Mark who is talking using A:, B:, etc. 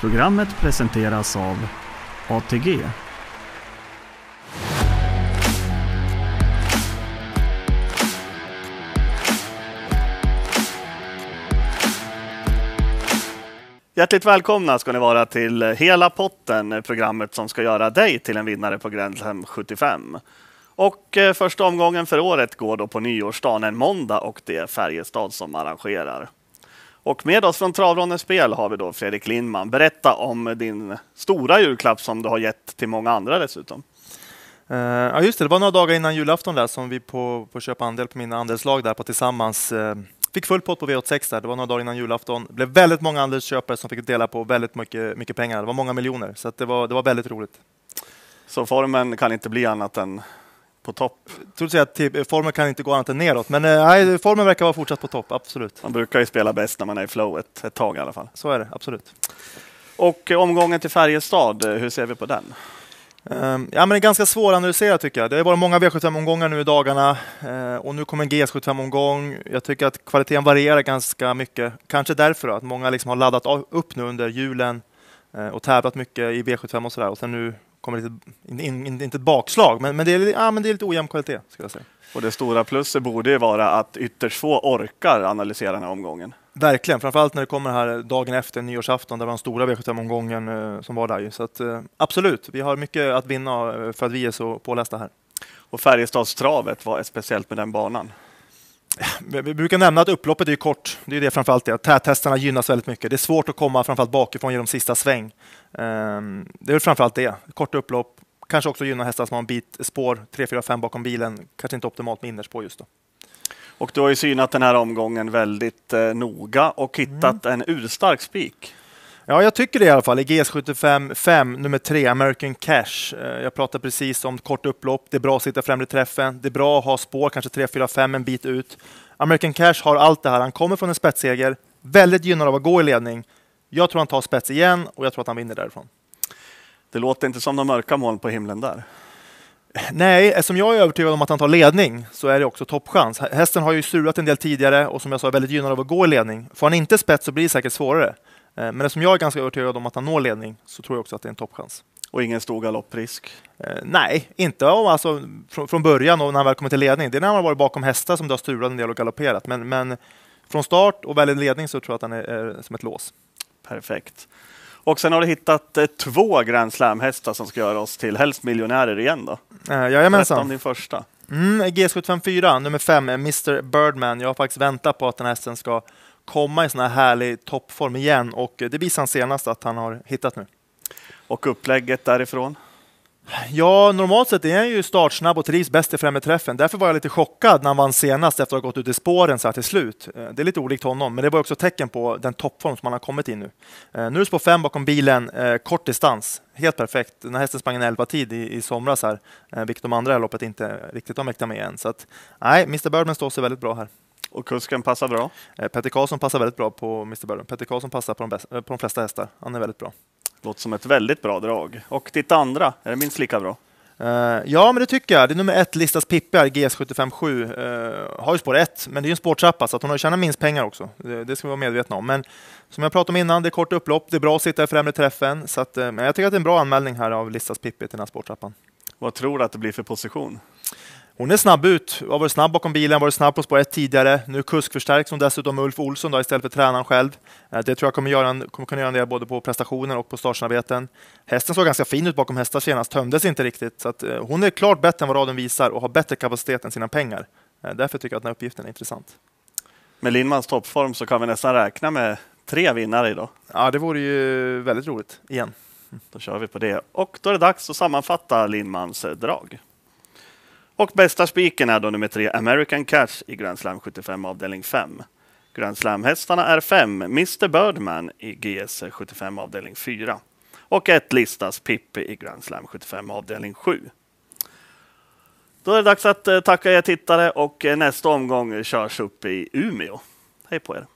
A: Programmet presenteras av ATG.
B: Hjärtligt välkomna ska ni vara till Hela potten, programmet som ska göra dig till en vinnare på Grand Slam 75. Och eh, första omgången för året går då på nyårsdagen, en måndag, och det är Färjestad som arrangerar. Och med oss från Travrondens spel har vi då Fredrik Lindman. Berätta om din stora julklapp som du har gett till många andra dessutom.
C: Uh, ja just det, det var några dagar innan julafton där som vi på, på köpa andel på mina andelslag där på Tillsammans uh, fick full pott på V86 där. Det var några dagar innan julafton. Det blev väldigt många andelsköpare som fick dela på väldigt mycket, mycket pengar. Det var många miljoner, så det, var, det var väldigt roligt.
B: Så formen kan inte bli annat än på topp?
C: Jag tror att formen kan inte gå annat än neråt, men eh, nej, formen verkar vara fortsatt på topp, absolut.
B: Man brukar ju spela bäst när man är i flow ett, tag i alla fall.
C: Så är det, absolut.
B: Och omgången till Färjestad, hur ser vi på den?
C: Um, ja, men det är ganska svåranalyserat tycker jag. Det har varit många V75-omgångar nu i dagarna uh, och nu kommer en GS75-omgång. Jag tycker att kvaliteten varierar ganska mycket. Kanske därför då, att många liksom har laddat upp nu under julen uh, och tävlat mycket i V75 och sådär. Och sen nu kommer lite, in, in, inte ett bakslag, men, men, det är, ja, men det är lite ojämn kvalitet. Ska jag säga.
B: Och det stora plusset borde ju vara att ytterst få orkar analysera den här omgången.
C: Verkligen, framförallt när det kommer här dagen efter nyårsafton, där var den stora V75-omgången eh, som var där. Så att, eh, absolut, vi har mycket att vinna eh, för att vi är så pålästa här.
B: Och Färjestadstravet, vad är speciellt med den banan?
C: Vi brukar nämna att upploppet är kort. Det är det framförallt det. Täthästarna gynnas väldigt mycket. Det är svårt att komma framförallt bakifrån genom sista sväng. Ehm, det är framförallt det. Kort upplopp. Kanske också gynna hästar som har en bit spår 3, 4, 5 bakom bilen. Kanske inte optimalt med innerspår just då.
B: Och du har ju synat den här omgången väldigt eh, noga och hittat mm. en urstark spik.
C: Ja, jag tycker det i alla fall. I GS75 5, nummer 3, American Cash. Eh, jag pratade precis om kort upplopp. Det är bra att sitta främre träffen. Det är bra att ha spår, kanske 3, 4, 5 en bit ut. American Cash har allt det här. Han kommer från en spetsseger. Väldigt gynnad av att gå i ledning. Jag tror han tar spets igen och jag tror att han vinner därifrån.
B: Det låter inte som de mörka moln på himlen där.
C: Nej, eftersom jag är övertygad om att han tar ledning så är det också toppchans. Hästen har ju strulat en del tidigare och som jag sa är väldigt gynnad av att gå i ledning. Får han inte spets så blir det säkert svårare. Eh, men eftersom jag är ganska övertygad om att han når ledning så tror jag också att det är en toppchans.
B: Och ingen stor galopprisk?
C: Eh, nej, inte alltså, från, från början och när han väl kommer till ledning. Det är när han har varit bakom hästar som det har strulat en del och galopperat. Men, men från start och väl i ledning så tror jag att han är, är som ett lås.
B: Perfekt. Och sen har du hittat eh, två Grand Slam-hästar som ska göra oss till helst miljonärer igen då?
C: Eh, jajamensan.
B: Berätta om din första.
C: Mm, G754, nummer fem, Mr Birdman. Jag har faktiskt väntat på att den hästen ska komma i sån här härlig toppform igen och det visar han senast att han har hittat nu.
B: Och upplägget därifrån?
C: Ja, normalt sett är han ju startsnabb och trivs bäst i främre träffen. Därför var jag lite chockad när han vann senast efter att ha gått ut i spåren så här till slut. Eh, det är lite olikt honom, men det var också tecken på den toppform som han har kommit in nu. Eh, nu är det spår fem bakom bilen, eh, kort distans. Helt perfekt. Den här hästen sprang en 11 tid i, i somras här, vilket de andra i loppet inte riktigt har mäktat med än. Så att, nej, Mr Birdman står sig väldigt bra här.
B: Och kusken passar bra?
C: Petter Karlsson passar väldigt bra på Mr Birdman. Petter Karlsson passar på de, bästa, på de flesta hästar. Han är väldigt bra.
B: Låter som ett väldigt bra drag. Och ditt andra, är det minst lika bra?
C: Uh, ja, men det tycker jag. Det är nummer ett, Listas Pippi, GS757. Uh, har ju spår ett, men det är ju en spårtrappa, så hon har tjänat minst pengar också. Det, det, ska vi vara medvetna om. Men som jag pratade om innan, det är kort upplopp. Det är bra att sitta i främre träffen. Så att, uh, men jag tycker att det är en bra anmälning här av Listas Pippi till den här spårtrappan.
B: Vad tror du att det blir för position?
C: Hon är snabb ut, har varit snabb bakom bilen, varit snabb på spår 1 tidigare. Nu kuskförstärks hon dessutom med Ulf Olsson då, istället för tränaren själv. Eh, det tror jag kommer, göra en, kommer kunna göra en del både på prestationer och på startsnabbheten. Hästen såg ganska fin ut bakom hästar senast, tömdes inte riktigt. Så att, eh, hon är klart bättre än vad raden visar och har bättre kapacitet än sina pengar. Eh, därför tycker jag att den här uppgiften är intressant.
B: Med Lindmans toppform så kan vi nästan räkna med tre vinnare idag.
C: Ja, det vore ju väldigt roligt igen.
B: Då kör vi på det. Och då är det dags att sammanfatta Lindmans drag. Och bästa spiken är då nummer tre, American Cash i Grand Slam 75 avdelning 5. Grand Slam-hästarna är 5, Mr Birdman i GS 75 avdelning 4 och ett listas Pippi i Grand Slam 75 avdelning 7. Då är det dags att eh, tacka er tittare och eh, nästa omgång körs upp i Umeå. Hej på er!